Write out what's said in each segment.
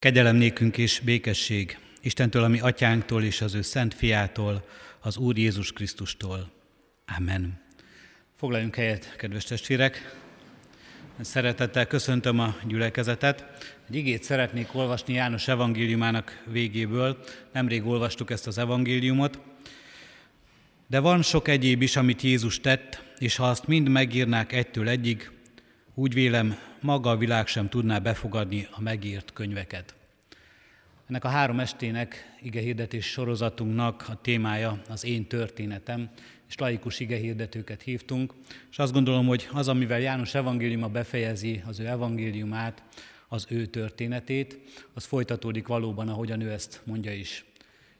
Kegyelem nékünk és békesség Istentől, ami atyánktól és az ő szent fiától, az Úr Jézus Krisztustól. Amen. Foglaljunk helyet, kedves testvérek! Szeretettel köszöntöm a gyülekezetet. Egy igét szeretnék olvasni János evangéliumának végéből. Nemrég olvastuk ezt az evangéliumot. De van sok egyéb is, amit Jézus tett, és ha azt mind megírnák egytől egyig, úgy vélem, maga a világ sem tudná befogadni a megírt könyveket. Ennek a három estének igehirdetés sorozatunknak a témája az én történetem, és laikus igehirdetőket hívtunk, és azt gondolom, hogy az, amivel János evangéliuma befejezi az ő evangéliumát, az ő történetét, az folytatódik valóban, ahogyan ő ezt mondja is.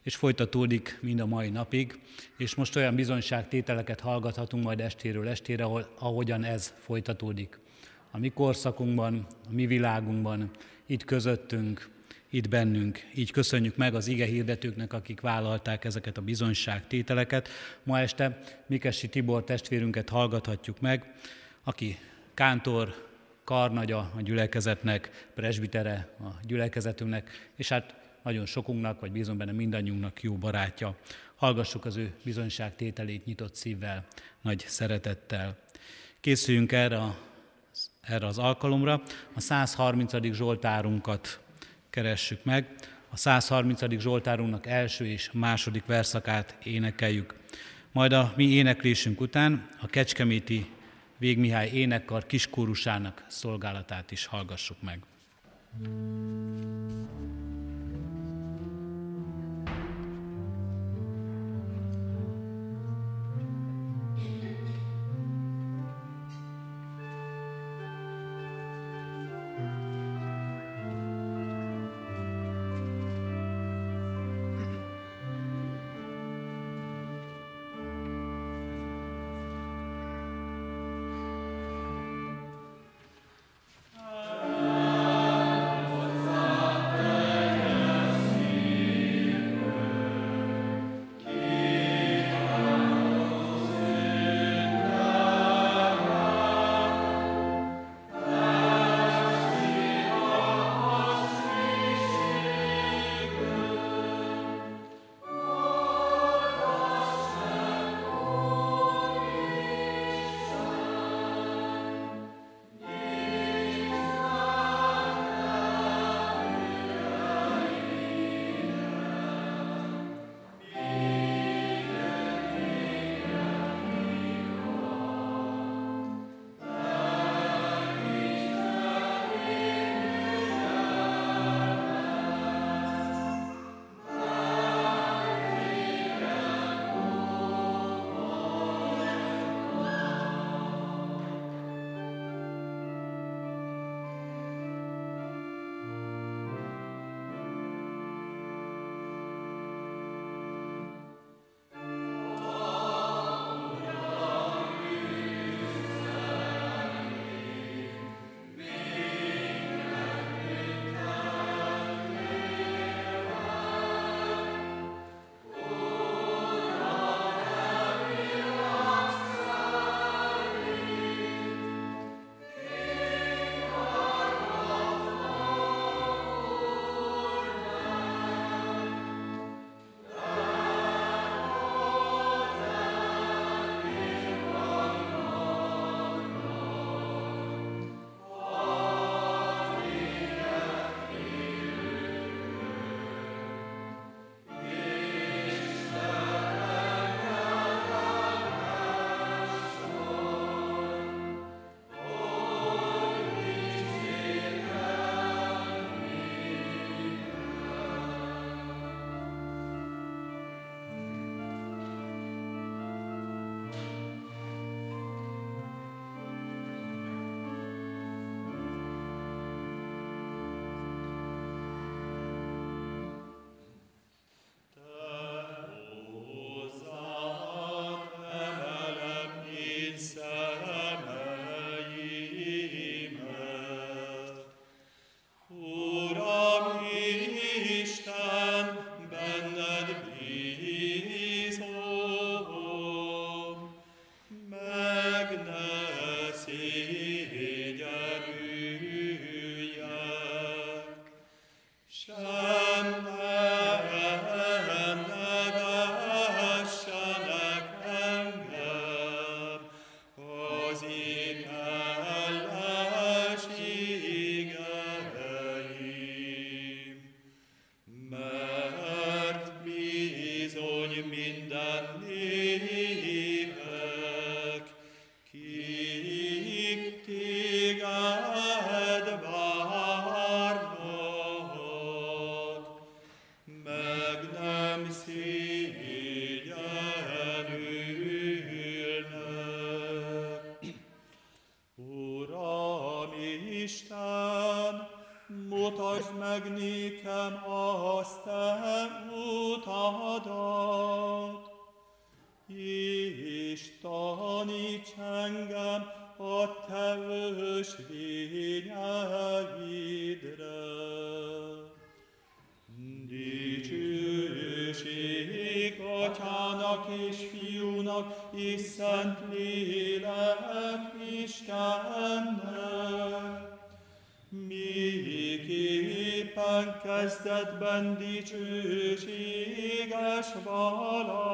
És folytatódik mind a mai napig, és most olyan bizonyságtételeket hallgathatunk majd estéről estére, ahogyan ez folytatódik. A mi korszakunkban, a mi világunkban, itt közöttünk, itt bennünk. Így köszönjük meg az ige hirdetőknek, akik vállalták ezeket a bizonyságtételeket. Ma este Mikesi Tibor testvérünket hallgathatjuk meg, aki kántor, karnagya a gyülekezetnek, presbitere a gyülekezetünknek, és hát nagyon sokunknak, vagy bízom benne mindannyiunknak jó barátja. Hallgassuk az ő bizonyságtételét nyitott szívvel, nagy szeretettel. Készüljünk erre, a, erre az alkalomra. A 130. Zsoltárunkat keressük meg. A 130. Zsoltárunknak első és második verszakát énekeljük. Majd a mi éneklésünk után a Kecskeméti Végmihály énekkar kiskórusának szolgálatát is hallgassuk meg. Mm. Kezdetben dicsőséges vala,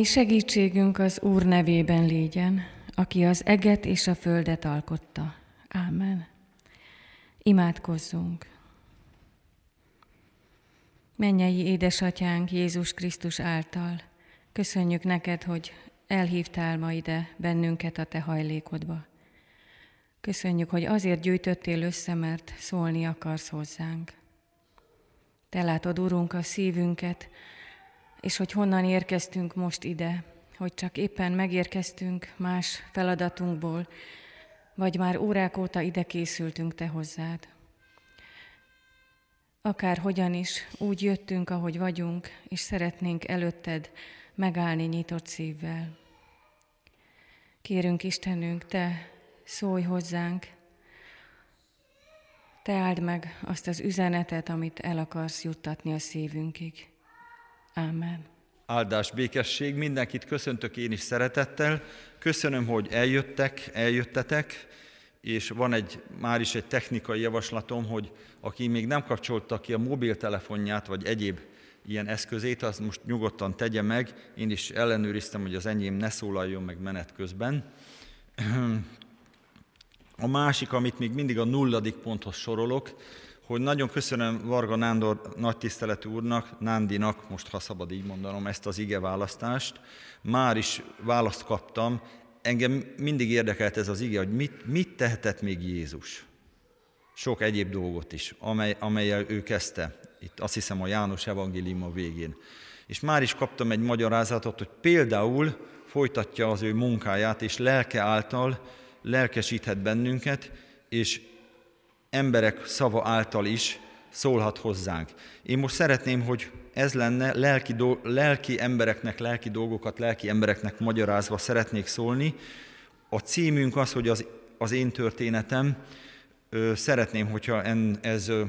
Ami segítségünk az Úr nevében légyen, aki az eget és a földet alkotta. Ámen. Imádkozzunk. Mennyei édesatyánk Jézus Krisztus által, köszönjük neked, hogy elhívtál ma ide bennünket a te hajlékodba. Köszönjük, hogy azért gyűjtöttél össze, mert szólni akarsz hozzánk. Te látod, Urunk, a szívünket, és hogy honnan érkeztünk most ide, hogy csak éppen megérkeztünk más feladatunkból, vagy már órák óta ide készültünk Te hozzád. Akár hogyan is, úgy jöttünk, ahogy vagyunk, és szeretnénk előtted megállni nyitott szívvel. Kérünk Istenünk, Te szólj hozzánk, Te áld meg azt az üzenetet, amit el akarsz juttatni a szívünkig. Ámen. Áldás, békesség, mindenkit köszöntök én is szeretettel. Köszönöm, hogy eljöttek, eljöttetek, és van egy, már is egy technikai javaslatom, hogy aki még nem kapcsolta ki a mobiltelefonját, vagy egyéb ilyen eszközét, az most nyugodtan tegye meg. Én is ellenőriztem, hogy az enyém ne szólaljon meg menet közben. A másik, amit még mindig a nulladik ponthoz sorolok, hogy nagyon köszönöm Varga Nándor nagy tiszteletű úrnak, Nándinak, most ha szabad így mondanom, ezt az ige választást. Már is választ kaptam, engem mindig érdekelt ez az ige, hogy mit, mit tehetett még Jézus. Sok egyéb dolgot is, amely, amelyel ő kezdte. Itt azt hiszem a János evangélium végén. És már is kaptam egy magyarázatot, hogy például folytatja az ő munkáját, és lelke által lelkesíthet bennünket, és emberek szava által is szólhat hozzánk. Én most szeretném, hogy ez lenne, lelki, do, lelki embereknek, lelki dolgokat lelki embereknek magyarázva szeretnék szólni. A címünk az, hogy az, az én történetem, ö, szeretném, hogyha en, ez ö,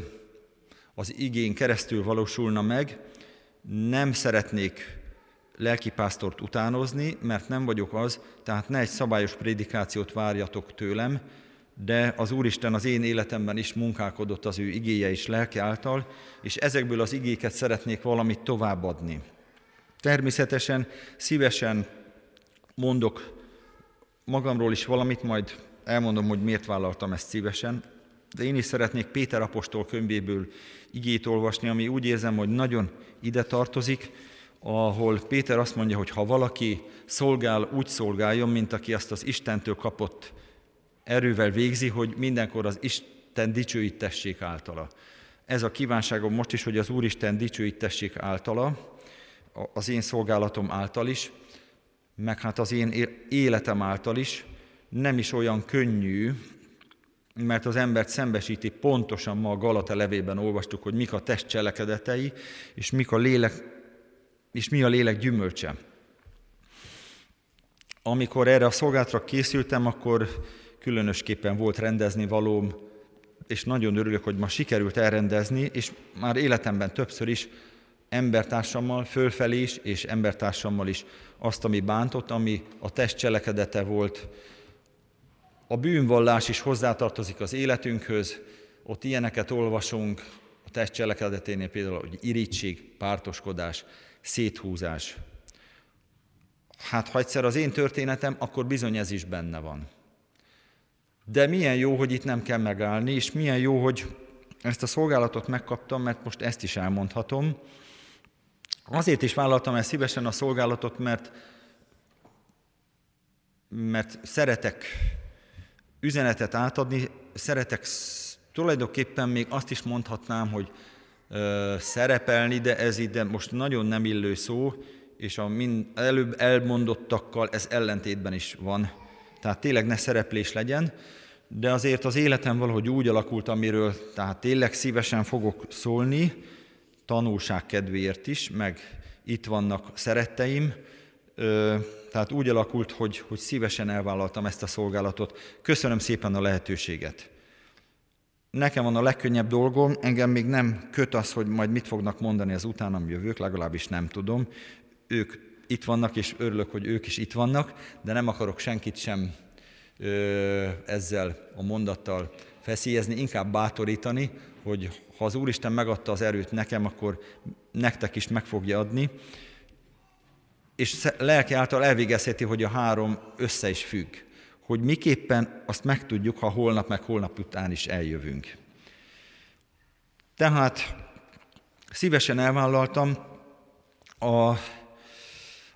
az igén keresztül valósulna meg. Nem szeretnék lelkipásztort utánozni, mert nem vagyok az, tehát ne egy szabályos prédikációt várjatok tőlem, de az Úristen az én életemben is munkálkodott az ő igéje és lelke által, és ezekből az igéket szeretnék valamit továbbadni. Természetesen szívesen mondok magamról is valamit, majd elmondom, hogy miért vállaltam ezt szívesen, de én is szeretnék Péter apostol könyvéből igét olvasni, ami úgy érzem, hogy nagyon ide tartozik, ahol Péter azt mondja, hogy ha valaki szolgál, úgy szolgáljon, mint aki azt az Istentől kapott erővel végzi, hogy mindenkor az Isten dicsőítessék általa. Ez a kívánságom most is, hogy az Úristen dicsőítessék általa, az én szolgálatom által is, meg hát az én életem által is, nem is olyan könnyű, mert az embert szembesíti pontosan ma a Galata levében olvastuk, hogy mik a test cselekedetei, és, mik a lélek, és mi a lélek gyümölcse. Amikor erre a szolgálatra készültem, akkor különösképpen volt rendezni valóm, és nagyon örülök, hogy ma sikerült elrendezni, és már életemben többször is embertársammal, fölfelé is, és embertársammal is azt, ami bántott, ami a test cselekedete volt. A bűnvallás is hozzátartozik az életünkhöz, ott ilyeneket olvasunk, a test cselekedeténél például, hogy irítség, pártoskodás, széthúzás. Hát ha egyszer az én történetem, akkor bizony ez is benne van. De milyen jó, hogy itt nem kell megállni, és milyen jó, hogy ezt a szolgálatot megkaptam, mert most ezt is elmondhatom. Azért is vállaltam el szívesen a szolgálatot, mert, mert szeretek üzenetet átadni, szeretek tulajdonképpen még azt is mondhatnám, hogy ö, szerepelni, de ez ide most nagyon nem illő szó, és a mind, előbb elmondottakkal ez ellentétben is van. Tehát tényleg ne szereplés legyen, de azért az életem valahogy úgy alakult, amiről tehát tényleg szívesen fogok szólni, tanulság kedvéért is, meg itt vannak szeretteim, tehát úgy alakult, hogy, hogy szívesen elvállaltam ezt a szolgálatot. Köszönöm szépen a lehetőséget. Nekem van a legkönnyebb dolgom, engem még nem köt az, hogy majd mit fognak mondani az utánam jövők, legalábbis nem tudom. Ők itt vannak, és örülök, hogy ők is itt vannak, de nem akarok senkit sem ezzel a mondattal feszélyezni, inkább bátorítani, hogy ha az Úristen megadta az erőt nekem, akkor nektek is meg fogja adni, és lelki által elvégezheti, hogy a három össze is függ. Hogy miképpen azt megtudjuk, ha holnap meg holnap után is eljövünk. Tehát szívesen elvállaltam, a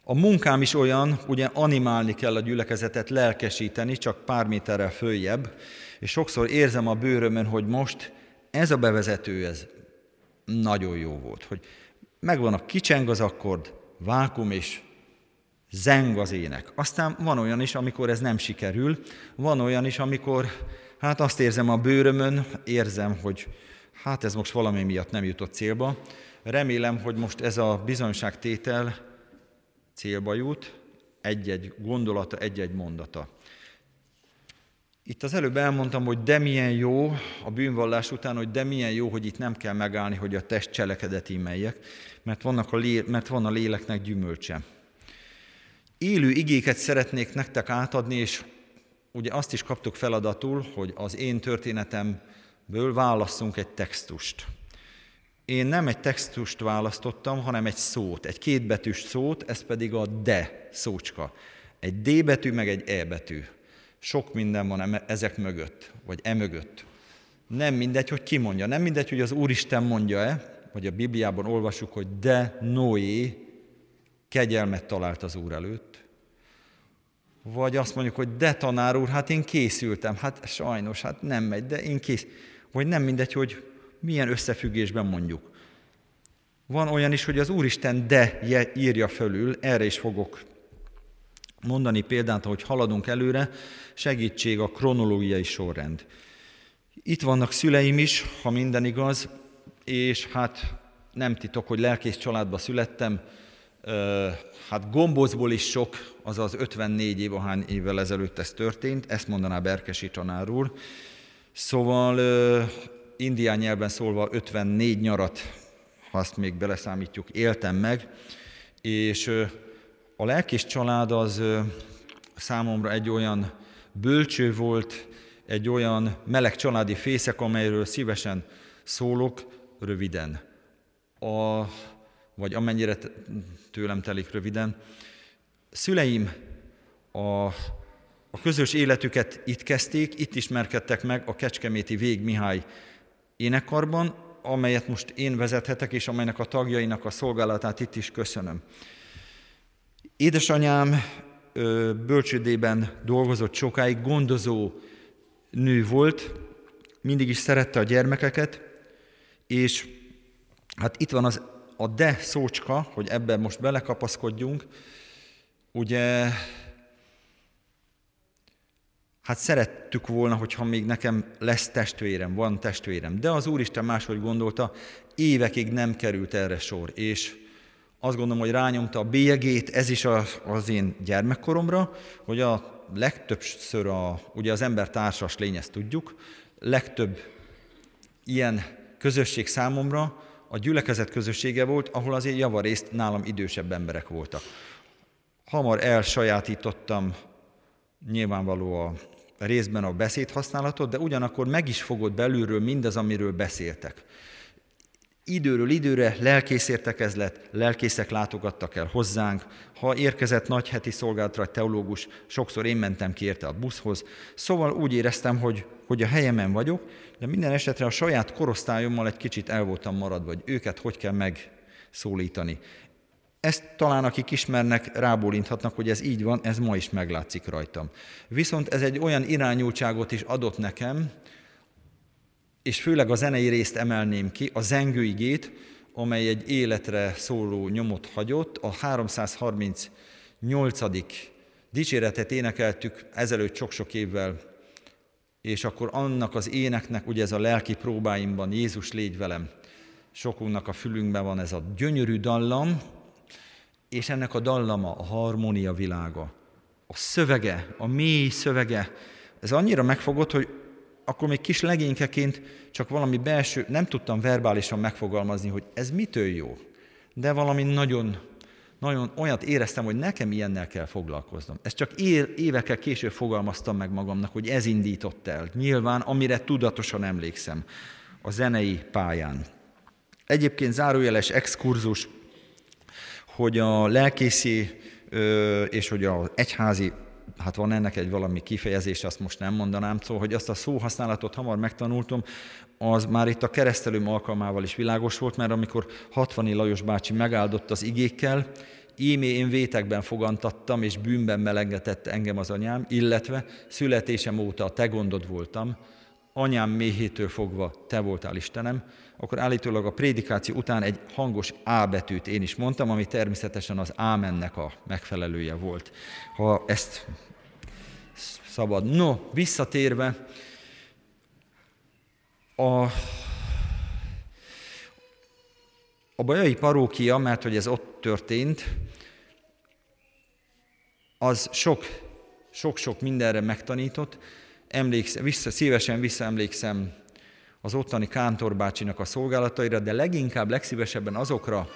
a munkám is olyan, ugye animálni kell a gyülekezetet, lelkesíteni, csak pár méterrel följebb, és sokszor érzem a bőrömön, hogy most ez a bevezető, ez nagyon jó volt, hogy megvan a kicseng az akkord, vákum és zeng az ének. Aztán van olyan is, amikor ez nem sikerül, van olyan is, amikor hát azt érzem a bőrömön, érzem, hogy hát ez most valami miatt nem jutott célba. Remélem, hogy most ez a bizonyságtétel célba jut, egy-egy gondolata, egy-egy mondata. Itt az előbb elmondtam, hogy de milyen jó a bűnvallás után, hogy de milyen jó, hogy itt nem kell megállni, hogy a test cselekedet imeljek, mert, vannak a lé, mert van a léleknek gyümölcse. Élő igéket szeretnék nektek átadni, és ugye azt is kaptuk feladatul, hogy az én történetemből válasszunk egy textust. Én nem egy textust választottam, hanem egy szót, egy kétbetűs szót, ez pedig a de szócska. Egy D betű, meg egy E betű. Sok minden van ezek mögött, vagy e mögött. Nem mindegy, hogy ki mondja. Nem mindegy, hogy az Úristen mondja-e, vagy a Bibliában olvasjuk, hogy de Noé kegyelmet talált az Úr előtt. Vagy azt mondjuk, hogy de tanár úr, hát én készültem. Hát sajnos, hát nem megy, de én kész. Vagy nem mindegy, hogy milyen összefüggésben mondjuk. Van olyan is, hogy az Úristen de írja fölül, erre is fogok mondani példát, hogy haladunk előre, segítség a kronológiai sorrend. Itt vannak szüleim is, ha minden igaz, és hát nem titok, hogy lelkész családba születtem, hát gombózból is sok, azaz 54 év, ahány évvel ezelőtt ez történt, ezt mondaná Berkesi tanár úr. Szóval indián nyelven szólva 54 nyarat, ha azt még beleszámítjuk, éltem meg, és a lelkis család az számomra egy olyan bölcső volt, egy olyan meleg családi fészek, amelyről szívesen szólok röviden. A, vagy amennyire tőlem telik röviden. Szüleim a, a közös életüket itt kezdték, itt ismerkedtek meg a Kecskeméti Vég Mihály énekarban, amelyet most én vezethetek, és amelynek a tagjainak a szolgálatát itt is köszönöm. Édesanyám bölcsődében dolgozott sokáig, gondozó nő volt, mindig is szerette a gyermekeket, és hát itt van az a de szócska, hogy ebben most belekapaszkodjunk, ugye Hát szerettük volna, hogyha még nekem lesz testvérem, van testvérem. De az Úristen máshogy gondolta, évekig nem került erre sor. És azt gondolom, hogy rányomta a bélyegét, ez is az, az én gyermekkoromra, hogy a legtöbbször, a, ugye az ember társas lény, ezt tudjuk, legtöbb ilyen közösség számomra a gyülekezet közössége volt, ahol azért javarészt nálam idősebb emberek voltak. Hamar elsajátítottam nyilvánvaló a részben a beszédhasználatot, de ugyanakkor meg is fogod belülről mindaz, amiről beszéltek. Időről időre lelkész értekezlet, lelkészek látogattak el hozzánk, ha érkezett nagy heti szolgálatra teológus, sokszor én mentem ki érte a buszhoz. Szóval úgy éreztem, hogy, hogy a helyemen vagyok, de minden esetre a saját korosztályommal egy kicsit el voltam maradva, hogy őket hogy kell megszólítani. Ezt talán akik ismernek, rábólinthatnak, hogy ez így van, ez ma is meglátszik rajtam. Viszont ez egy olyan irányultságot is adott nekem, és főleg a zenei részt emelném ki, a zengőigét, amely egy életre szóló nyomot hagyott, a 338. dicséretet énekeltük ezelőtt sok-sok évvel, és akkor annak az éneknek, ugye ez a lelki próbáimban, Jézus légy velem, sokunknak a fülünkben van ez a gyönyörű dallam, és ennek a dallama, a harmónia világa, a szövege, a mély szövege, ez annyira megfogott, hogy akkor még kis legénykeként csak valami belső, nem tudtam verbálisan megfogalmazni, hogy ez mitől jó. De valami nagyon, nagyon olyat éreztem, hogy nekem ilyennel kell foglalkoznom. Ezt csak évekkel később fogalmaztam meg magamnak, hogy ez indított el. Nyilván, amire tudatosan emlékszem a zenei pályán. Egyébként zárójeles exkurzus, hogy a lelkészi és hogy az egyházi, hát van ennek egy valami kifejezés, azt most nem mondanám, szóval, hogy azt a szóhasználatot hamar megtanultam, az már itt a keresztelőm alkalmával is világos volt, mert amikor 60 Lajos bácsi megáldott az igékkel, ímé én vétekben fogantattam, és bűnben melengetett engem az anyám, illetve születésem óta a te gondod voltam, anyám méhétől fogva te voltál Istenem, akkor állítólag a prédikáció után egy hangos A betűt én is mondtam, ami természetesen az Ámennek a megfelelője volt. Ha ezt szabad. No, visszatérve, a, a bajai parókia, mert hogy ez ott történt, az sok, sok-sok mindenre megtanított. Emlékszem, vissza, szívesen visszaemlékszem az ottani kántorbácsinak a szolgálataira, de leginkább, legszívesebben azokra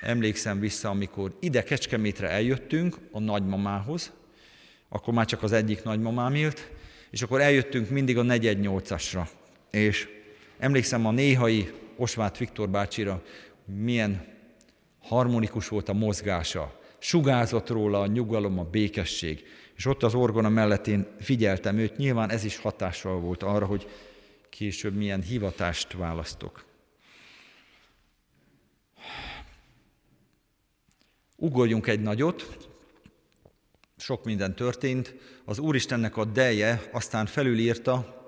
emlékszem vissza, amikor ide Kecskemétre eljöttünk a nagymamához, akkor már csak az egyik nagymamám élt, és akkor eljöttünk mindig a 418-asra. És emlékszem a néhai Osvát Viktor bácsira, milyen harmonikus volt a mozgása, sugázott róla a nyugalom, a békesség. És ott az orgona mellett én figyeltem őt, nyilván ez is hatással volt arra, hogy később milyen hivatást választok. Ugorjunk egy nagyot, sok minden történt. Az Úristennek a deje aztán felülírta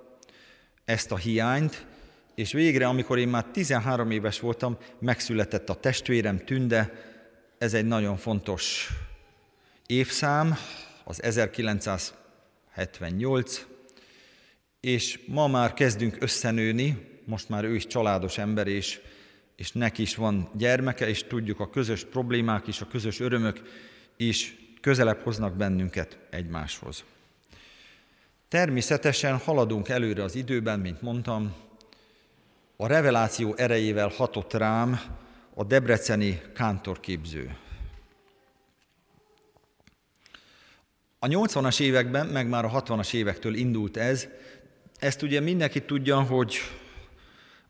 ezt a hiányt, és végre, amikor én már 13 éves voltam, megszületett a testvérem Tünde, ez egy nagyon fontos évszám, az 1978, és ma már kezdünk összenőni, most már ő is családos ember, és, és neki is van gyermeke, és tudjuk, a közös problémák is, a közös örömök is közelebb hoznak bennünket egymáshoz. Természetesen haladunk előre az időben, mint mondtam, a reveláció erejével hatott rám a debreceni kántorképző. A 80-as években, meg már a 60-as évektől indult ez, Ezt ugye mindenki tudja, hogy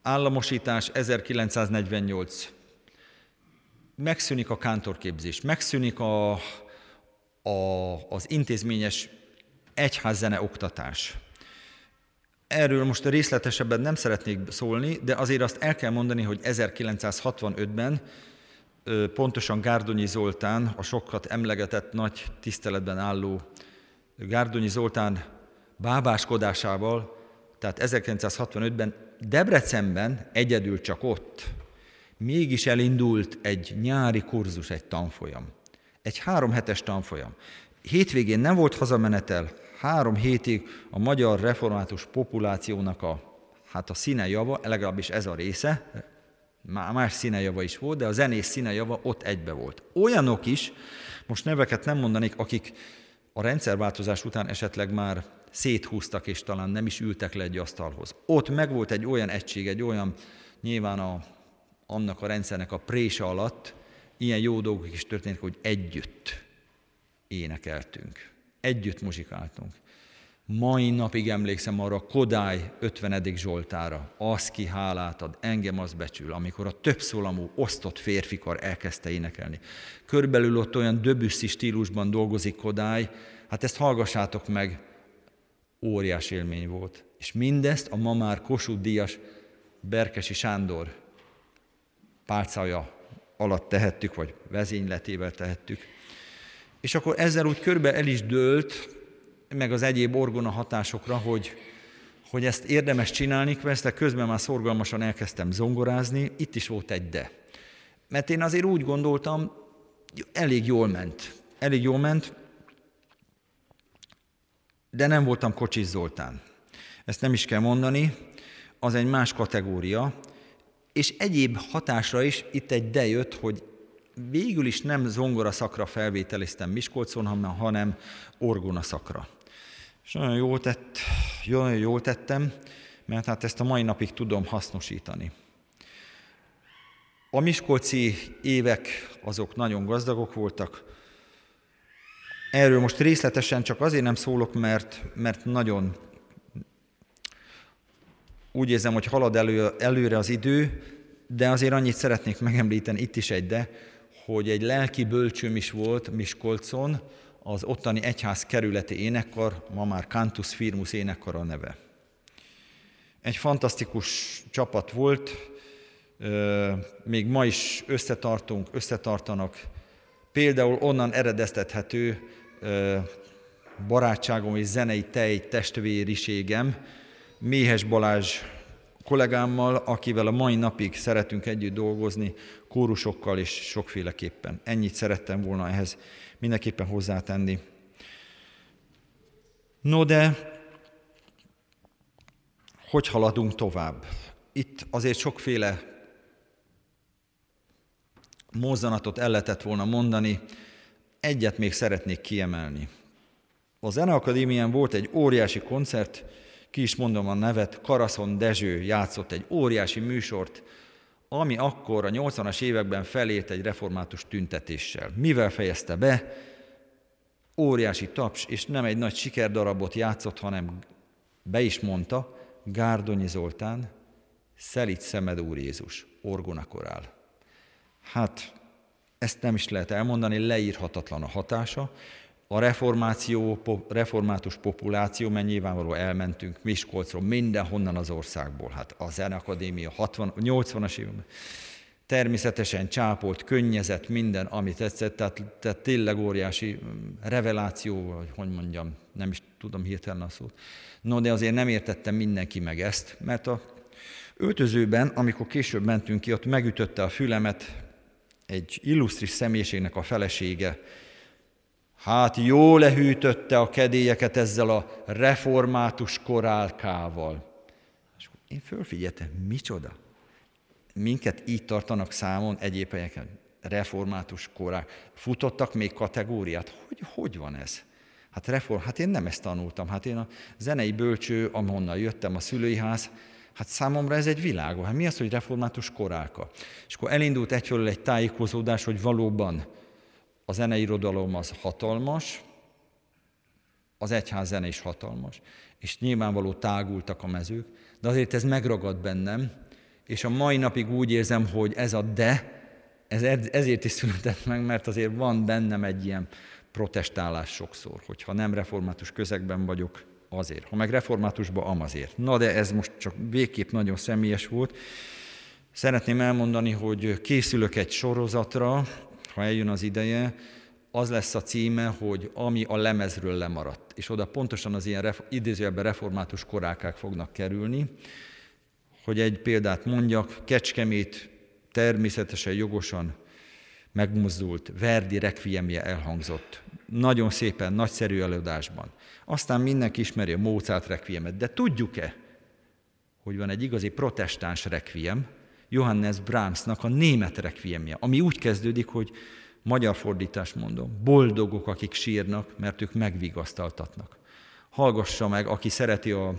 államosítás 1948. Megszűnik a kántorképzés, megszűnik a, a, az intézményes egyházzene oktatás. Erről most részletesebben nem szeretnék szólni, de azért azt el kell mondani, hogy 1965-ben pontosan Gárdonyi Zoltán, a sokat emlegetett nagy tiszteletben álló Gárdonyi Zoltán bábáskodásával, tehát 1965-ben Debrecenben, egyedül csak ott, mégis elindult egy nyári kurzus, egy tanfolyam. Egy három hetes tanfolyam. Hétvégén nem volt hazamenetel, három hétig a magyar református populációnak a, hát a színejava, legalábbis ez a része, más színejava is volt, de a zenés színejava ott egybe volt. Olyanok is, most neveket nem mondanék, akik a rendszerváltozás után esetleg már széthúztak, és talán nem is ültek le egy asztalhoz. Ott megvolt egy olyan egység, egy olyan, nyilván a, annak a rendszernek a prése alatt, ilyen jó dolgok is történtek, hogy együtt énekeltünk, együtt muzsikáltunk. Mai napig emlékszem arra a Kodály 50. Zsoltára, az ki hálát ad, engem az becsül, amikor a többszólamú osztott férfikar elkezdte énekelni. Körbelül ott olyan döbüsszi stílusban dolgozik Kodály, hát ezt hallgassátok meg, óriás élmény volt. És mindezt a ma már Kossuth Díjas Berkesi Sándor pálcája alatt tehettük, vagy vezényletével tehettük. És akkor ezzel úgy körbe el is dőlt, meg az egyéb orgona hatásokra, hogy, hogy ezt érdemes csinálni, de közben már szorgalmasan elkezdtem zongorázni, itt is volt egy de. Mert én azért úgy gondoltam, elég jól ment. Elég jól ment, de nem voltam Kocsis Zoltán. Ezt nem is kell mondani, az egy más kategória, és egyéb hatásra is itt egy de jött, hogy végül is nem zongora szakra felvételiztem Miskolcon, hanem orgona szakra. És nagyon jól, tett, nagyon jól tettem, mert hát ezt a mai napig tudom hasznosítani. A miskolci évek azok nagyon gazdagok voltak. Erről most részletesen csak azért nem szólok, mert, mert nagyon úgy érzem, hogy halad elő, előre az idő, de azért annyit szeretnék megemlíteni, itt is egy de, hogy egy lelki bölcsőm is volt Miskolcon, az ottani egyház kerületi énekkar, ma már Cantus Firmus énekkar a neve. Egy fantasztikus csapat volt, még ma is összetartunk, összetartanak. Például onnan eredeztethető barátságom és zenei tej testvériségem, Méhes Balázs kollégámmal, akivel a mai napig szeretünk együtt dolgozni, kórusokkal és sokféleképpen. Ennyit szerettem volna ehhez mindenképpen hozzátenni. No de, hogy haladunk tovább? Itt azért sokféle mozzanatot el lehetett volna mondani, egyet még szeretnék kiemelni. A Zeneakadémián volt egy óriási koncert, ki is mondom a nevet, Karaszon Dezső játszott egy óriási műsort, ami akkor a 80-as években felért egy református tüntetéssel. Mivel fejezte be? Óriási taps, és nem egy nagy sikerdarabot játszott, hanem be is mondta, Gárdonyi Zoltán, Szelít Szemed Úr Jézus, orgonakorál. Hát, ezt nem is lehet elmondani, leírhatatlan a hatása, a reformáció, református populáció, mert nyilvánvalóan elmentünk Miskolcról, mindenhonnan az országból, hát a Zenakadémia 60, 80-as években, természetesen csápolt, könnyezett minden, amit tetszett, tehát, tehát tényleg óriási mm, reveláció, vagy hogy mondjam, nem is tudom hirtelen a szót. No, de azért nem értettem mindenki meg ezt, mert a öltözőben, amikor később mentünk ki, ott megütötte a fülemet egy illusztris személyiségnek a felesége, Hát jó lehűtötte a kedélyeket ezzel a református korálkával. És én fölfigyeltem, micsoda? Minket így tartanak számon egyéb helyeken. Református korák. Futottak még kategóriát. Hogy, hogy van ez? Hát reform, hát én nem ezt tanultam. Hát én a zenei bölcső, ahonnan jöttem, a szülői ház, hát számomra ez egy világos. Hát mi az, hogy református korálka? És akkor elindult egyfelől egy tájékozódás, hogy valóban a zeneirodalom az hatalmas, az egyház zene is hatalmas, és nyilvánvaló tágultak a mezők, de azért ez megragad bennem, és a mai napig úgy érzem, hogy ez a de, ez ezért is született meg, mert azért van bennem egy ilyen protestálás sokszor, hogyha nem református közegben vagyok, azért. Ha meg reformátusban, am azért. Na de ez most csak végképp nagyon személyes volt. Szeretném elmondani, hogy készülök egy sorozatra, ha eljön az ideje, az lesz a címe, hogy ami a lemezről lemaradt. És oda pontosan az ilyen idézőjelben református korákák fognak kerülni. Hogy egy példát mondjak, Kecskemét természetesen jogosan megmozdult, Verdi rekviemje elhangzott. Nagyon szépen, nagyszerű előadásban. Aztán mindenki ismeri a Mozart rekviemet, de tudjuk-e, hogy van egy igazi protestáns rekviem, Johannes Brahmsnak a német rekviemje, ami úgy kezdődik, hogy magyar fordítás mondom, boldogok, akik sírnak, mert ők megvigasztaltatnak. Hallgassa meg, aki szereti a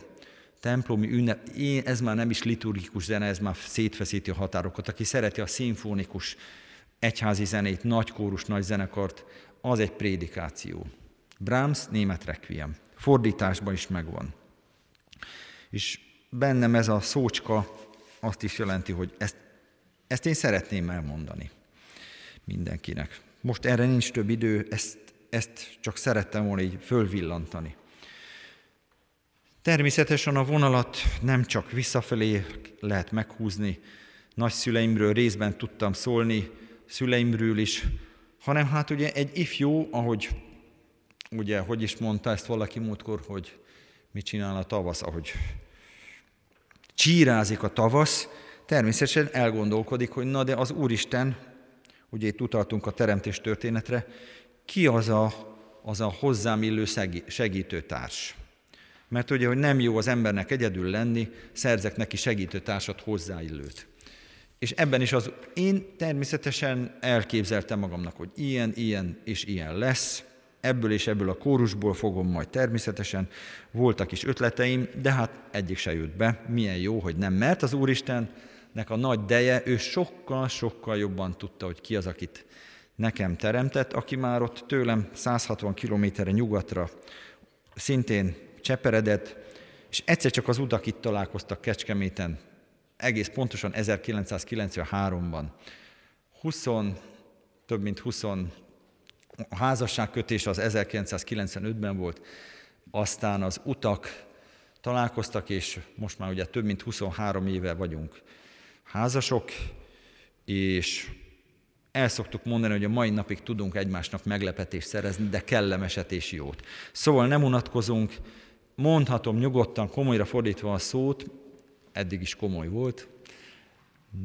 templomi ünnep, én, ez már nem is liturgikus zene, ez már szétfeszíti a határokat, aki szereti a szimfonikus egyházi zenét, nagy kórus, nagy zenekart, az egy prédikáció. Brahms német requiem. Fordításban is megvan. És bennem ez a szócska azt is jelenti, hogy ezt, ezt én szeretném elmondani mindenkinek. Most erre nincs több idő, ezt, ezt csak szerettem volna így fölvillantani. Természetesen a vonalat nem csak visszafelé lehet meghúzni, nagyszüleimről részben tudtam szólni, szüleimről is, hanem hát ugye egy ifjú, ahogy ugye, hogy is mondta ezt valaki múltkor, hogy mit csinál a tavasz, ahogy csírázik a tavasz, természetesen elgondolkodik, hogy na de az Úristen, ugye itt utaltunk a teremtés történetre, ki az a, az a hozzám illő segítőtárs. Mert ugye, hogy nem jó az embernek egyedül lenni, szerzek neki segítőtársat hozzáillőt. És ebben is az én természetesen elképzeltem magamnak, hogy ilyen, ilyen és ilyen lesz, ebből és ebből a kórusból fogom majd természetesen, voltak is ötleteim, de hát egyik se jött be, milyen jó, hogy nem, mert az Úristennek a nagy deje, ő sokkal-sokkal jobban tudta, hogy ki az, akit nekem teremtett, aki már ott tőlem 160 kilométerre nyugatra szintén cseperedett, és egyszer csak az utak itt találkoztak Kecskeméten, egész pontosan 1993-ban. 20, több mint 20 a házasságkötés az 1995-ben volt, aztán az utak találkoztak, és most már ugye több mint 23 éve vagyunk házasok, és el szoktuk mondani, hogy a mai napig tudunk egymásnak meglepetést szerezni, de kellemeset és jót. Szóval nem unatkozunk, mondhatom nyugodtan, komolyra fordítva a szót, eddig is komoly volt,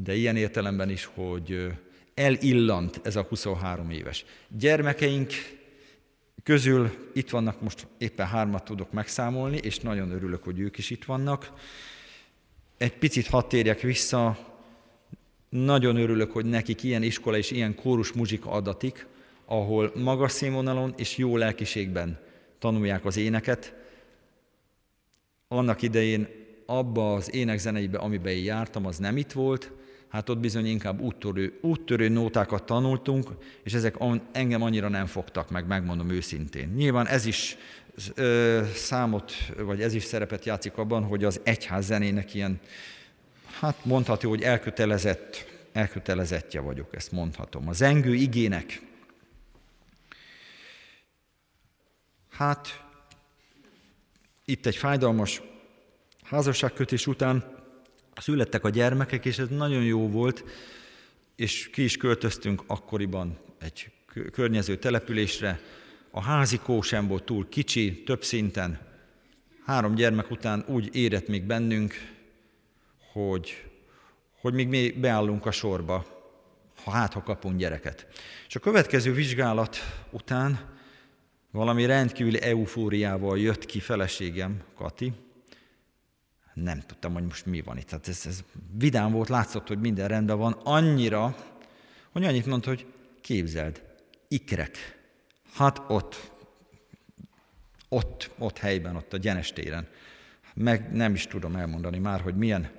de ilyen értelemben is, hogy elillant ez a 23 éves. Gyermekeink közül itt vannak, most éppen hármat tudok megszámolni, és nagyon örülök, hogy ők is itt vannak. Egy picit hadd térjek vissza, nagyon örülök, hogy nekik ilyen iskola és ilyen kórus muzsika adatik, ahol magas színvonalon és jó lelkiségben tanulják az éneket. Annak idején abba az énekzeneibe, amiben én jártam, az nem itt volt, hát ott bizony inkább úttörő, úttörő nótákat tanultunk, és ezek engem annyira nem fogtak meg, megmondom őszintén. Nyilván ez is ö, számot, vagy ez is szerepet játszik abban, hogy az egyház zenének ilyen, hát mondható, hogy elkötelezett, elkötelezettje vagyok, ezt mondhatom. A zengő igének, hát itt egy fájdalmas házasságkötés után születtek a gyermekek, és ez nagyon jó volt, és ki is költöztünk akkoriban egy környező településre. A házikó sem volt túl kicsi, több szinten. Három gyermek után úgy érett még bennünk, hogy, hogy még mi beállunk a sorba, ha hát, ha kapunk gyereket. És a következő vizsgálat után valami rendkívüli eufóriával jött ki feleségem, Kati, nem tudtam, hogy most mi van itt. Tehát ez, ez vidám volt, látszott, hogy minden rendben van, annyira, hogy annyit mondta, hogy képzeld, ikrek. Hát ott, ott, ott helyben, ott a Gyenes téren. Meg nem is tudom elmondani már, hogy milyen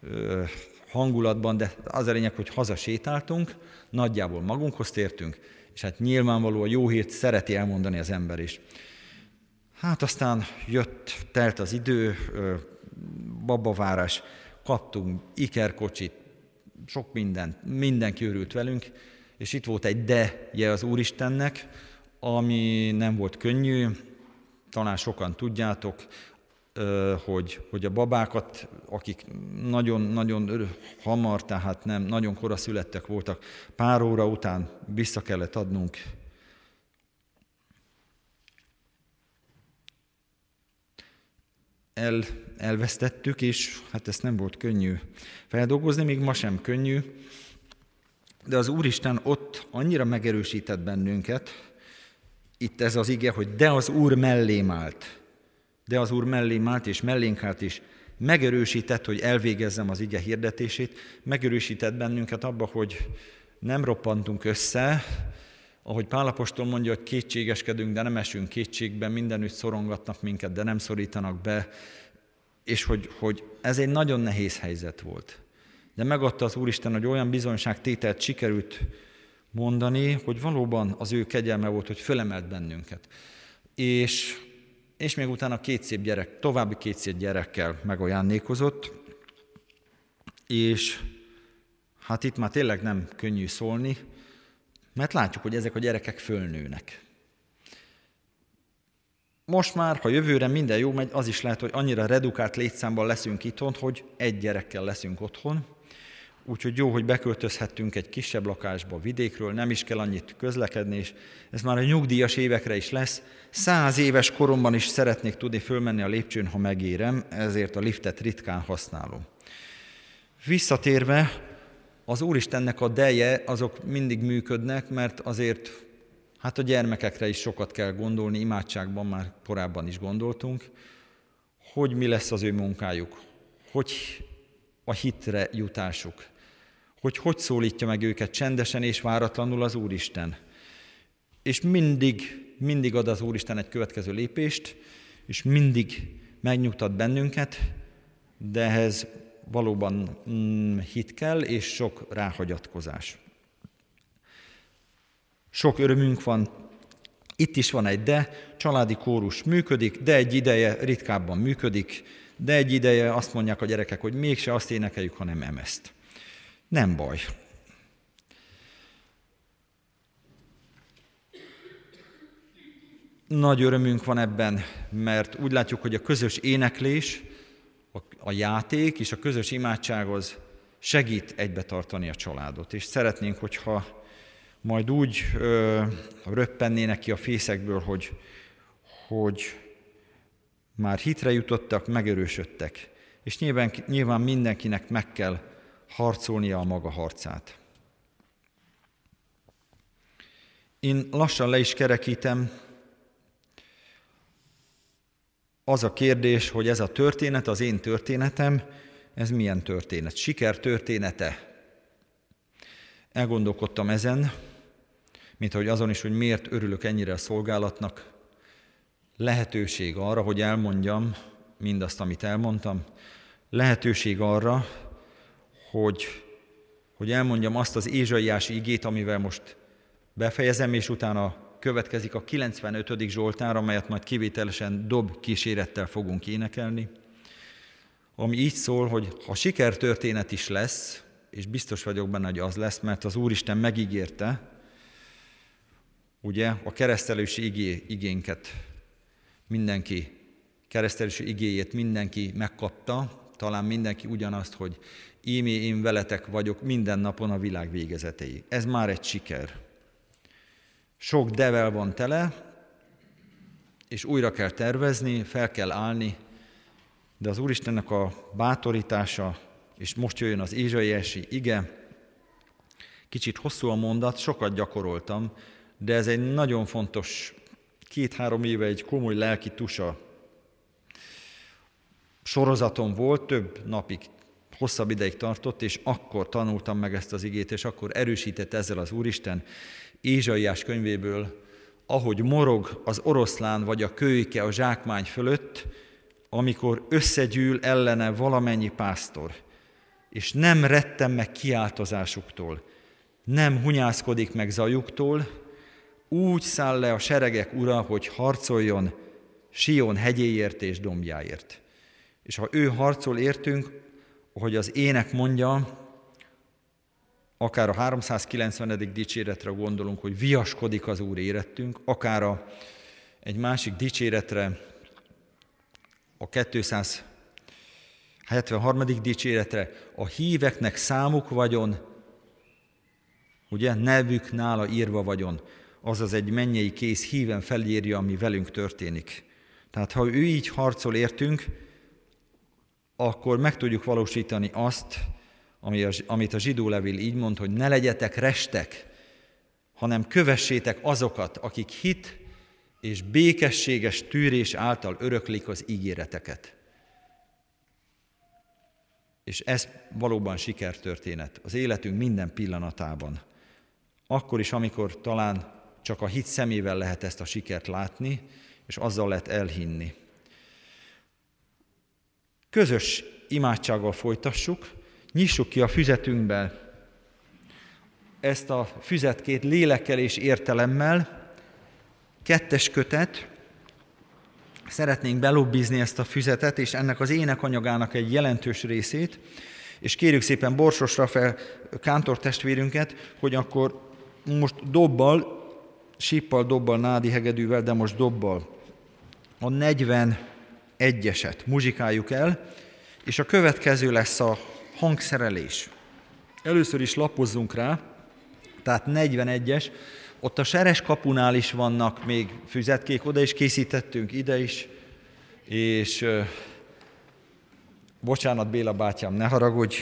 ö, hangulatban, de az a lényeg, hogy hazasétáltunk, nagyjából magunkhoz tértünk, és hát nyilvánvaló a jó hírt szereti elmondani az ember is. Hát aztán jött, telt az idő, babavárás, kaptunk ikerkocsit, sok mindent, mindenki örült velünk, és itt volt egy de-je az Úristennek, ami nem volt könnyű, talán sokan tudjátok, hogy, hogy a babákat, akik nagyon-nagyon hamar, tehát nem, nagyon kora születtek voltak, pár óra után vissza kellett adnunk. El, elvesztettük, és hát ezt nem volt könnyű feldolgozni, még ma sem könnyű, de az Úristen ott annyira megerősített bennünket, itt ez az ige, hogy de az Úr mellém állt. De az Úr mellém állt, és mellénk állt is. Megerősített, hogy elvégezzem az ige hirdetését, megerősített bennünket abba, hogy nem roppantunk össze, ahogy Pálapostól mondja, hogy kétségeskedünk, de nem esünk kétségbe, mindenütt szorongatnak minket, de nem szorítanak be, és hogy, hogy ez egy nagyon nehéz helyzet volt. De megadta az Úristen, hogy olyan bizonyságtételt sikerült mondani, hogy valóban az ő kegyelme volt, hogy fölemelt bennünket. És, és még utána két szép gyerek, további két szép gyerekkel megajándékozott, és hát itt már tényleg nem könnyű szólni, mert látjuk, hogy ezek a gyerekek fölnőnek. Most már, ha jövőre minden jó megy, az is lehet, hogy annyira redukált létszámban leszünk itthon, hogy egy gyerekkel leszünk otthon, Úgyhogy jó, hogy beköltözhettünk egy kisebb lakásba vidékről, nem is kell annyit közlekedni, és ez már a nyugdíjas évekre is lesz. Száz éves koromban is szeretnék tudni fölmenni a lépcsőn, ha megérem, ezért a liftet ritkán használom. Visszatérve, az Úristennek a deje, azok mindig működnek, mert azért hát a gyermekekre is sokat kell gondolni, imádságban már korábban is gondoltunk, hogy mi lesz az ő munkájuk, hogy a hitre jutásuk hogy hogy szólítja meg őket csendesen és váratlanul az Úristen. És mindig, mindig ad az Úristen egy következő lépést, és mindig megnyugtat bennünket, de ehhez valóban mm, hit kell, és sok ráhagyatkozás. Sok örömünk van, itt is van egy de, családi kórus működik, de egy ideje ritkábban működik, de egy ideje azt mondják a gyerekek, hogy mégse azt énekeljük, hanem emezt. Nem baj. Nagy örömünk van ebben, mert úgy látjuk, hogy a közös éneklés, a játék és a közös imádsághoz segít egybe tartani a családot. És szeretnénk, hogyha majd úgy ö, röppennének ki a fészekből, hogy, hogy már hitre jutottak, megerősödtek. És nyilván, nyilván mindenkinek meg kell harcolnia a maga harcát. Én lassan le is kerekítem. Az a kérdés, hogy ez a történet, az én történetem, ez milyen történet? Siker története? Elgondolkodtam ezen, mint ahogy azon is, hogy miért örülök ennyire a szolgálatnak. Lehetőség arra, hogy elmondjam mindazt, amit elmondtam. Lehetőség arra, hogy, hogy elmondjam azt az ézsaiási igét, amivel most befejezem, és utána következik a 95. Zsoltár, amelyet majd kivételesen dob kísérettel fogunk énekelni, ami így szól, hogy ha sikertörténet is lesz, és biztos vagyok benne, hogy az lesz, mert az Úristen megígérte, ugye a keresztelősi igé, igénket mindenki, keresztelősi igéjét mindenki megkapta, talán mindenki ugyanazt, hogy ímé én veletek vagyok minden napon a világ végezetéig. Ez már egy siker. Sok devel van tele, és újra kell tervezni, fel kell állni, de az Úristennek a bátorítása, és most jöjjön az Ézsaiási ige, kicsit hosszú a mondat, sokat gyakoroltam, de ez egy nagyon fontos, két-három éve egy komoly lelki tusa sorozatom volt, több napig hosszabb ideig tartott, és akkor tanultam meg ezt az igét, és akkor erősített ezzel az Úristen Ézsaiás könyvéből, ahogy morog az oroszlán vagy a kölyke a zsákmány fölött, amikor összegyűl ellene valamennyi pásztor, és nem rettem meg kiáltozásuktól, nem hunyászkodik meg zajuktól, úgy száll le a seregek ura, hogy harcoljon, Sion hegyéért és dombjáért. És ha ő harcol értünk, hogy az ének mondja, akár a 390. dicséretre gondolunk, hogy viaskodik az Úr érettünk, akár a, egy dicséretre, a 273. dicséretre, a híveknek számuk vagyon, ugye, nevük nála írva vagyon, azaz egy mennyei kész híven felírja, ami velünk történik. Tehát ha ő így harcol értünk, akkor meg tudjuk valósítani azt, ami a, amit a zsidó levél így mond, hogy ne legyetek restek, hanem kövessétek azokat, akik hit és békességes tűrés által öröklik az ígéreteket. És ez valóban sikertörténet az életünk minden pillanatában. Akkor is, amikor talán csak a hit szemével lehet ezt a sikert látni, és azzal lehet elhinni. Közös imádsággal folytassuk, nyissuk ki a füzetünkbe ezt a füzetkét lélekkel és értelemmel, kettes kötet, szeretnénk belobbizni ezt a füzetet, és ennek az énekanyagának egy jelentős részét, és kérjük szépen Borsos fel kántor testvérünket, hogy akkor most dobbal, síppal, dobbal, nádi hegedűvel, de most dobbal. A 41-eset muzsikáljuk el, és a következő lesz a hangszerelés. Először is lapozzunk rá, tehát 41-es, ott a seres kapunál is vannak még füzetkék, oda is készítettünk, ide is, és bocsánat Béla bátyám, ne haragudj,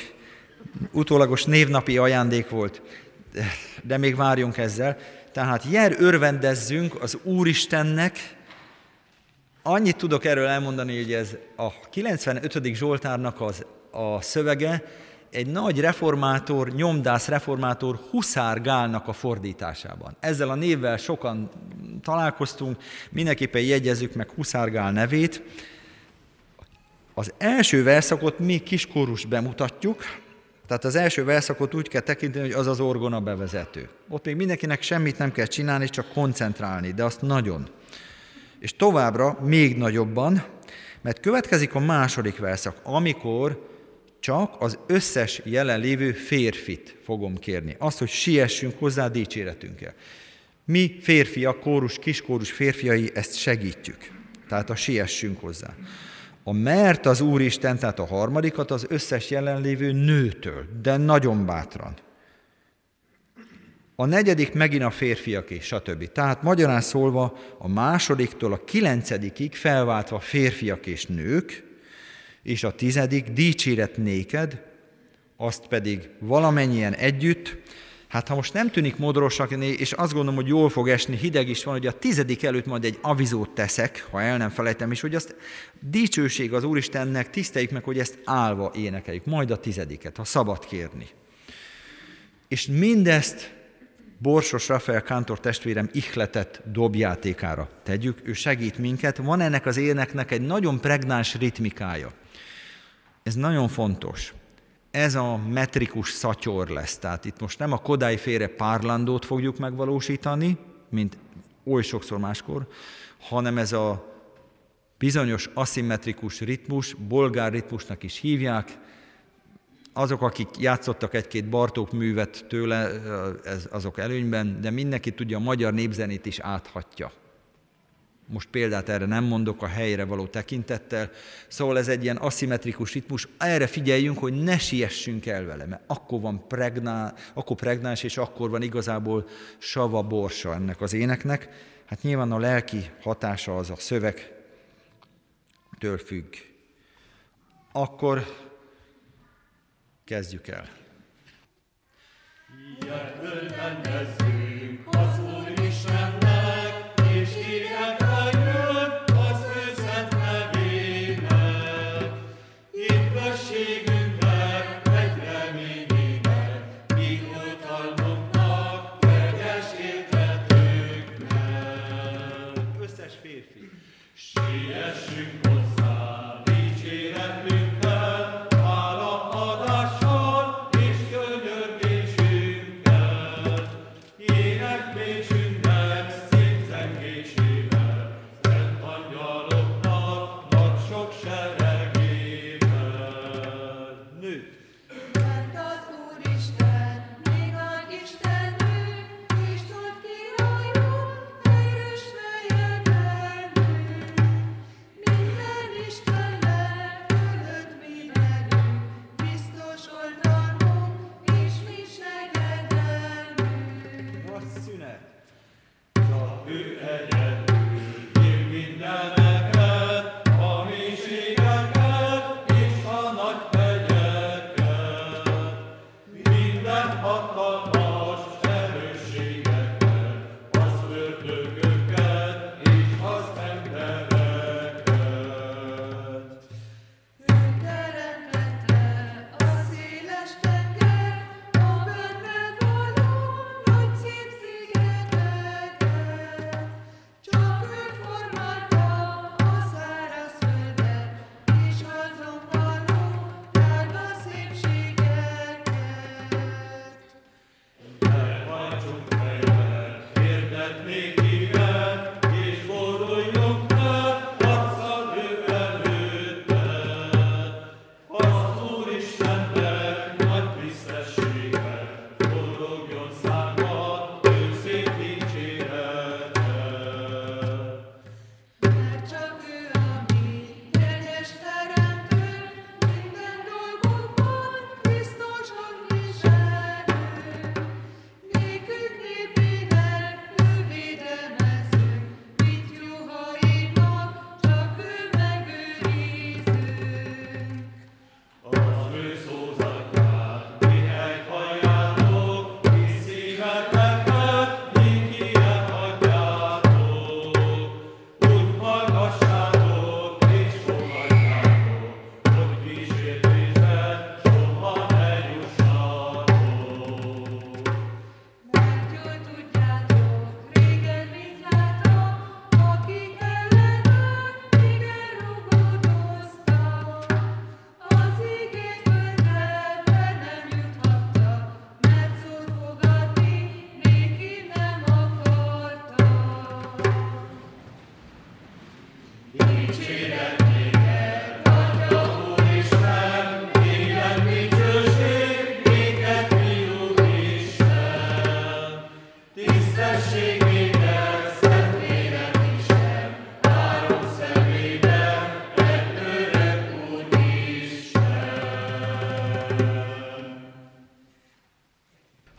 utólagos névnapi ajándék volt, de még várjunk ezzel. Tehát jer örvendezzünk az Úristennek, Annyit tudok erről elmondani, hogy ez a 95. Zsoltárnak az, a szövege egy nagy reformátor, nyomdász reformátor Huszár Gálnak a fordításában. Ezzel a névvel sokan találkoztunk, mindenképpen jegyezzük meg Huszár Gál nevét. Az első verszakot mi kiskórus bemutatjuk, tehát az első verszakot úgy kell tekinteni, hogy az az orgona bevezető. Ott még mindenkinek semmit nem kell csinálni, csak koncentrálni, de azt nagyon és továbbra még nagyobban, mert következik a második verszak, amikor csak az összes jelenlévő férfit fogom kérni. Azt, hogy siessünk hozzá dicséretünkkel. Mi férfiak, kórus, kiskórus férfiai ezt segítjük. Tehát a siessünk hozzá. A mert az Úristen, tehát a harmadikat az összes jelenlévő nőtől, de nagyon bátran. A negyedik megint a férfiaké, stb. Tehát magyarán szólva a másodiktól a kilencedikig felváltva férfiak és nők, és a tizedik dicséret néked, azt pedig valamennyien együtt, Hát ha most nem tűnik modorosak, és azt gondolom, hogy jól fog esni, hideg is van, hogy a tizedik előtt majd egy avizót teszek, ha el nem felejtem, és hogy azt dicsőség az Úristennek, tiszteljük meg, hogy ezt állva énekeljük, majd a tizediket, ha szabad kérni. És mindezt Borsos Rafael Kántor testvérem ihletett dobjátékára tegyük, ő segít minket. Van ennek az éneknek egy nagyon pregnáns ritmikája. Ez nagyon fontos. Ez a metrikus szatyor lesz. Tehát itt most nem a Kodály félre párlandót fogjuk megvalósítani, mint oly sokszor máskor, hanem ez a bizonyos aszimmetrikus ritmus, bolgár ritmusnak is hívják, azok, akik játszottak egy-két Bartók művet tőle, ez, azok előnyben, de mindenki tudja, a magyar népzenét is áthatja. Most példát erre nem mondok a helyre való tekintettel. Szóval ez egy ilyen aszimmetrikus ritmus. Erre figyeljünk, hogy ne siessünk el vele, mert akkor van pregná, akkor pregnás, és akkor van igazából sava borsa ennek az éneknek. Hát nyilván a lelki hatása az a szövegtől függ. Akkor Kezdjük el. Ilyen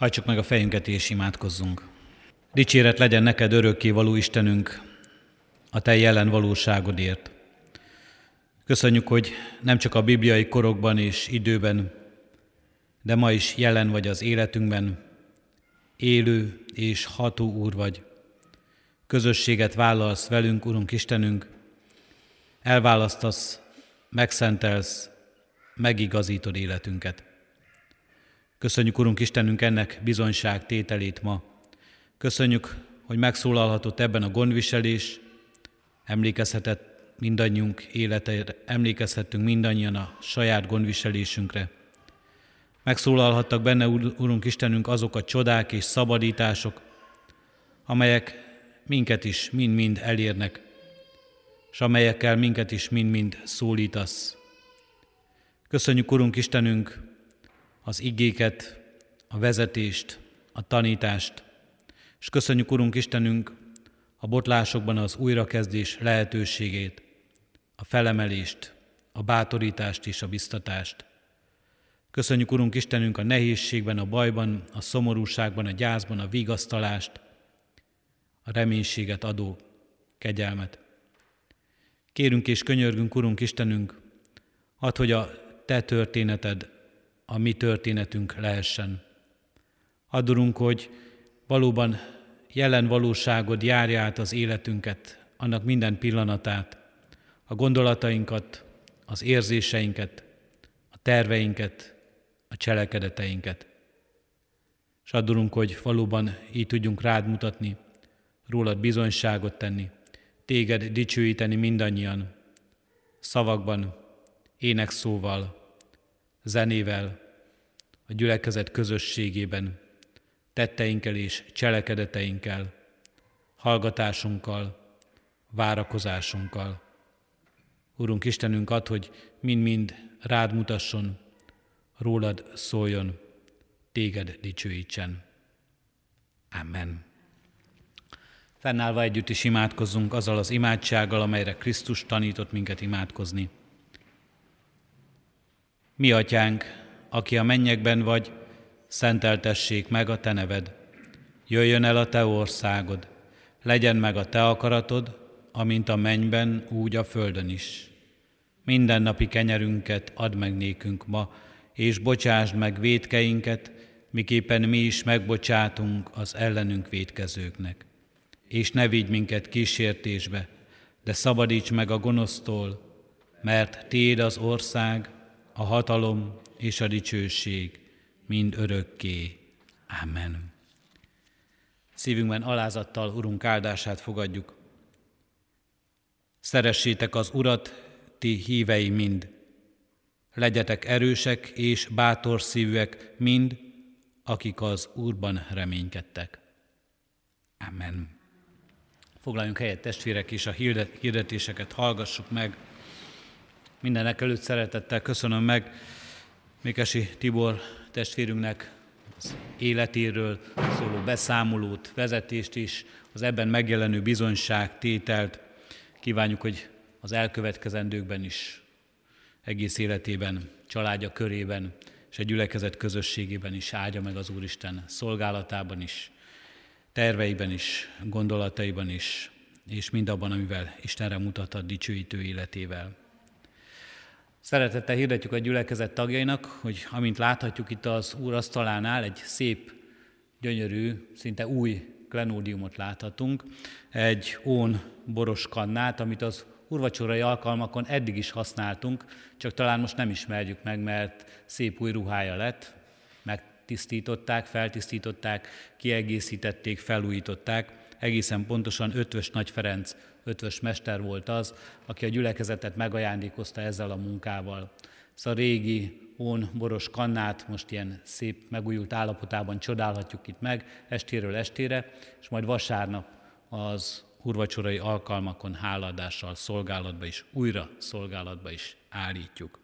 Hajtsuk meg a fejünket és imádkozzunk. Dicséret legyen neked örökké való Istenünk, a Te jelen valóságodért. Köszönjük, hogy nem csak a bibliai korokban és időben, de ma is jelen vagy az életünkben, élő és ható Úr vagy. Közösséget vállalsz velünk, Urunk Istenünk, elválasztasz, megszentelsz, megigazítod életünket. Köszönjük, Urunk Istenünk, ennek bizonyság tételét ma. Köszönjük, hogy megszólalhatott ebben a gondviselés, emlékezhetett mindannyiunk életére, emlékezhettünk mindannyian a saját gondviselésünkre. Megszólalhattak benne, Urunk Istenünk, azok a csodák és szabadítások, amelyek minket is mind-mind elérnek, és amelyekkel minket is mind-mind szólítasz. Köszönjük, Urunk Istenünk, az igéket, a vezetést, a tanítást, és köszönjük, Urunk Istenünk, a botlásokban az újrakezdés lehetőségét, a felemelést, a bátorítást és a biztatást. Köszönjük, Urunk Istenünk, a nehézségben, a bajban, a szomorúságban, a gyászban, a vigasztalást, a reménységet adó kegyelmet. Kérünk és könyörgünk, Urunk Istenünk, add, hogy a Te történeted a mi történetünk lehessen. Adurunk, hogy valóban jelen valóságod járja át az életünket, annak minden pillanatát, a gondolatainkat, az érzéseinket, a terveinket, a cselekedeteinket. És adulunk, hogy valóban így tudjunk rád mutatni, rólad bizonyságot tenni, téged dicsőíteni mindannyian, szavakban, énekszóval, zenével, a gyülekezet közösségében, tetteinkkel és cselekedeteinkkel, hallgatásunkkal, várakozásunkkal. Urunk Istenünk ad, hogy mind-mind rád mutasson, rólad szóljon, téged dicsőítsen. Amen. Fennállva együtt is imádkozzunk azzal az imádsággal, amelyre Krisztus tanított minket imádkozni. Mi atyánk, aki a mennyekben vagy, szenteltessék meg a te neved. Jöjjön el a te országod, legyen meg a te akaratod, amint a mennyben, úgy a földön is. Minden napi kenyerünket add meg nékünk ma, és bocsásd meg védkeinket, miképpen mi is megbocsátunk az ellenünk védkezőknek. És ne vigy minket kísértésbe, de szabadíts meg a gonosztól, mert Téd az ország, a hatalom és a dicsőség, mind örökké. Amen. Szívünkben alázattal Urunk áldását fogadjuk. Szeressétek az Urat, ti hívei mind. Legyetek erősek és bátor szívűek mind, akik az Úrban reménykedtek. Amen. Foglaljunk helyet testvérek, és a hirdetéseket hallgassuk meg. Mindenek előtt szeretettel köszönöm meg Mikesi Tibor testvérünknek az életéről szóló beszámolót, vezetést is, az ebben megjelenő bizonyság, tételt. Kívánjuk, hogy az elkövetkezendőkben is, egész életében, családja körében és egy gyülekezet közösségében is áldja meg az Úristen szolgálatában is, terveiben is, gondolataiban is, és mindabban, amivel Istenre mutat a dicsőítő életével. Szeretettel hirdetjük a gyülekezet tagjainak, hogy amint láthatjuk itt az úr asztalánál, egy szép, gyönyörű, szinte új klenódiumot láthatunk, egy ón boros kannát, amit az urvacsorai alkalmakon eddig is használtunk, csak talán most nem ismerjük meg, mert szép új ruhája lett, megtisztították, feltisztították, kiegészítették, felújították, egészen pontosan Ötvös Nagy Ferenc ötvös mester volt az, aki a gyülekezetet megajándékozta ezzel a munkával. Ez a régi ón boros kannát most ilyen szép, megújult állapotában csodálhatjuk itt meg, estéről estére, és majd vasárnap az urvacsorai alkalmakon háladással szolgálatba is, újra szolgálatba is állítjuk.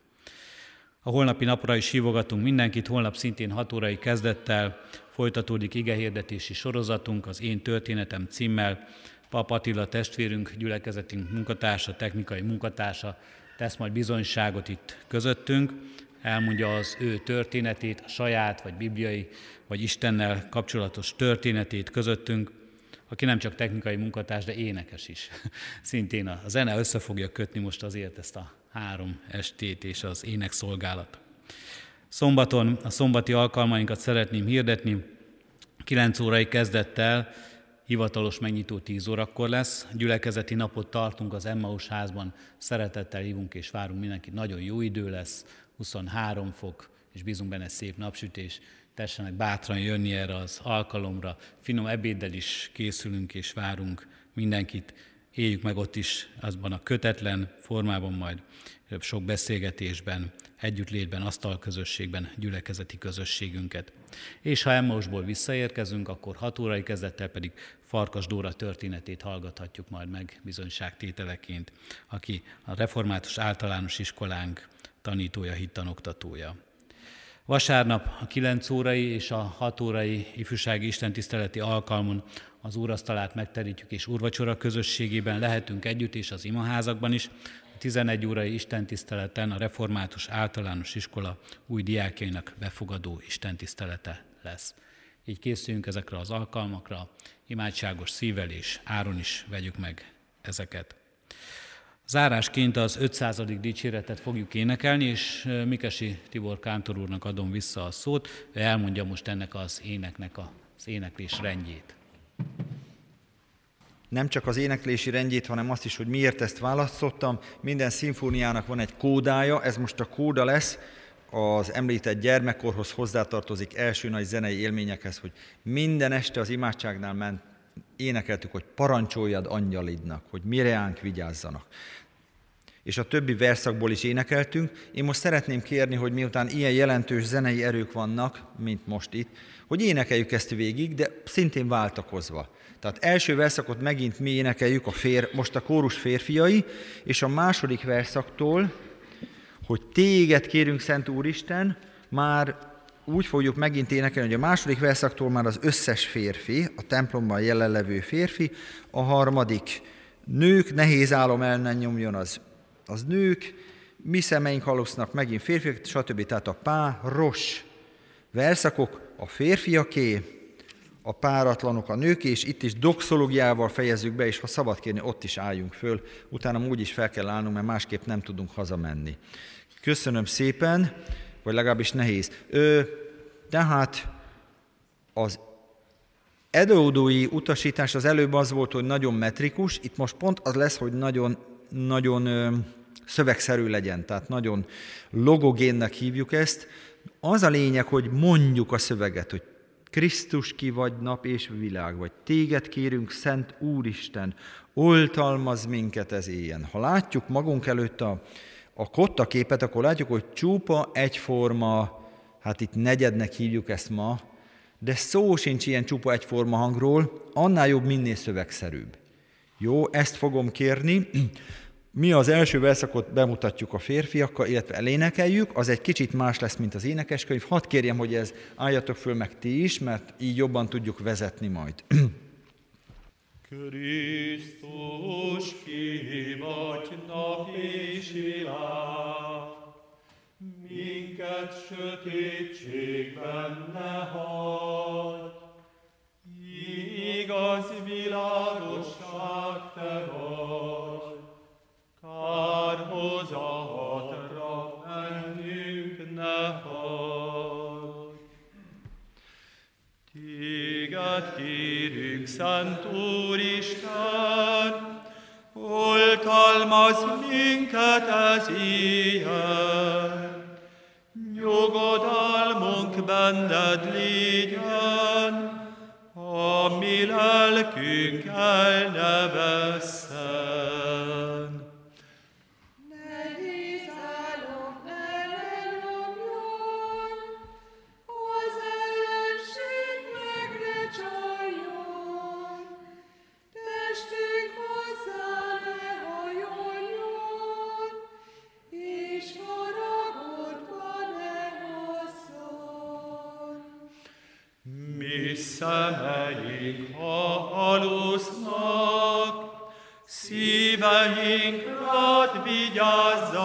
A holnapi napra is hívogatunk mindenkit, holnap szintén 6 órai kezdettel folytatódik igehirdetési sorozatunk az Én történetem címmel, Pap Attila testvérünk, gyülekezetünk munkatársa, technikai munkatársa tesz majd bizonyságot itt közöttünk. elmondja az ő történetét, a saját, vagy bibliai, vagy Istennel kapcsolatos történetét közöttünk, aki nem csak technikai munkatárs, de énekes is. Szintén a zene össze fogja kötni most azért ezt a három estét és az énekszolgálat. Szombaton a szombati alkalmainkat szeretném hirdetni. 9 órai kezdettel hivatalos megnyitó 10 órakor lesz. Gyülekezeti napot tartunk az Emmaus házban. Szeretettel hívunk és várunk mindenkit. Nagyon jó idő lesz, 23 fok, és bízunk benne szép napsütés. Tessenek bátran jönni erre az alkalomra. Finom ebéddel is készülünk és várunk mindenkit. Éljük meg ott is azban a kötetlen formában majd sok beszélgetésben, együttlétben, asztalközösségben, gyülekezeti közösségünket. És ha Emmausból visszaérkezünk, akkor hat órai kezdettel pedig Farkas Dóra történetét hallgathatjuk majd meg bizonyságtételeként, aki a református általános iskolánk tanítója, hittanoktatója. Vasárnap a 9 órai és a 6 órai ifjúsági istentiszteleti alkalmon az úrasztalát megterítjük, és úrvacsora közösségében lehetünk együtt, és az imaházakban is. A 11 órai istentiszteleten a Református Általános Iskola új diákjainak befogadó istentisztelete lesz. Így készüljünk ezekre az alkalmakra, imádságos szívvel és áron is vegyük meg ezeket. Zárásként az 500. dicséretet fogjuk énekelni, és Mikesi Tibor Kántor úrnak adom vissza a szót, ő elmondja most ennek az éneknek az éneklés rendjét. Nem csak az éneklési rendjét, hanem azt is, hogy miért ezt választottam. Minden szimfóniának van egy kódája, ez most a kóda lesz, az említett gyermekkorhoz hozzátartozik első nagy zenei élményekhez, hogy minden este az imádságnál ment, énekeltük, hogy parancsoljad angyalidnak, hogy mireánk vigyázzanak és a többi verszakból is énekeltünk. Én most szeretném kérni, hogy miután ilyen jelentős zenei erők vannak, mint most itt, hogy énekeljük ezt végig, de szintén váltakozva. Tehát első verszakot megint mi énekeljük, a fér, most a kórus férfiai, és a második verszaktól, hogy téged kérünk, Szent Úristen, már úgy fogjuk megint énekelni, hogy a második verszaktól már az összes férfi, a templomban jelenlevő férfi, a harmadik nők, nehéz álom el ne nyomjon az az nők, mi szemeink halusznak megint férfiak, stb. Tehát a pá, ros verszakok, a férfiaké, a páratlanok a nők, és itt is doxológiával fejezzük be, és ha szabad kérni, ott is álljunk föl, utána úgy is fel kell állnunk, mert másképp nem tudunk hazamenni. Köszönöm szépen, vagy legalábbis nehéz. Ö, tehát az előadói utasítás az előbb az volt, hogy nagyon metrikus, itt most pont az lesz, hogy nagyon, nagyon szövegszerű legyen, tehát nagyon logogénnek hívjuk ezt. Az a lényeg, hogy mondjuk a szöveget, hogy Krisztus ki vagy nap és világ, vagy téged kérünk, Szent Úristen, oltalmaz minket ez éjjel. Ha látjuk magunk előtt a, a kotta képet, akkor látjuk, hogy csupa egyforma, hát itt negyednek hívjuk ezt ma, de szó sincs ilyen csupa egyforma hangról, annál jobb, minél szövegszerűbb. Jó, ezt fogom kérni. Mi az első verszakot bemutatjuk a férfiakkal, illetve elénekeljük, az egy kicsit más lesz, mint az énekeskönyv. Hadd kérjem, hogy ez álljatok föl meg ti is, mert így jobban tudjuk vezetni majd. Krisztus, ki vagy nap és világ, minket sötétségben ne hagy. Igaz világosság te vagy, kárhozatra bennünk ne hagy. Téged kérünk, Szent Úristen, oltalmaz minket ez ilyen. Nyugodalmunk benned légyen, a mi lelkünk el. elénk rád vigyázzanak.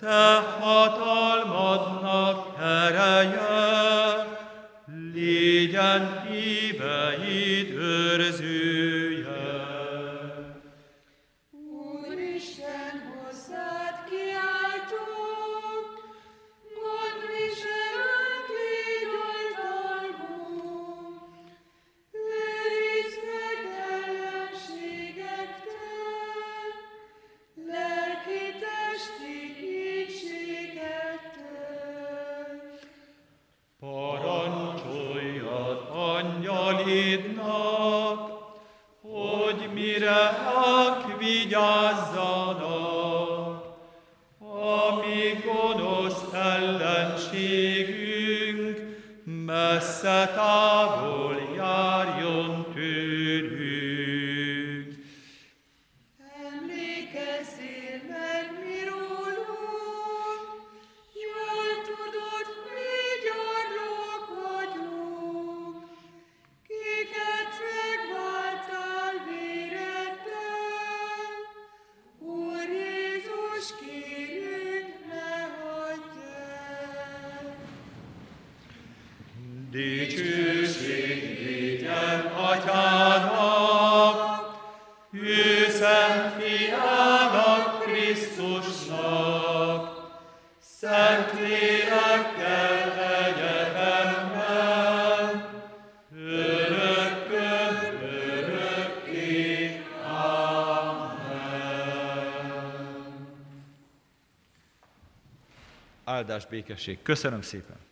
Te hatalmadnak ereje, légyen híveid őrzője. békesség. Köszönöm szépen!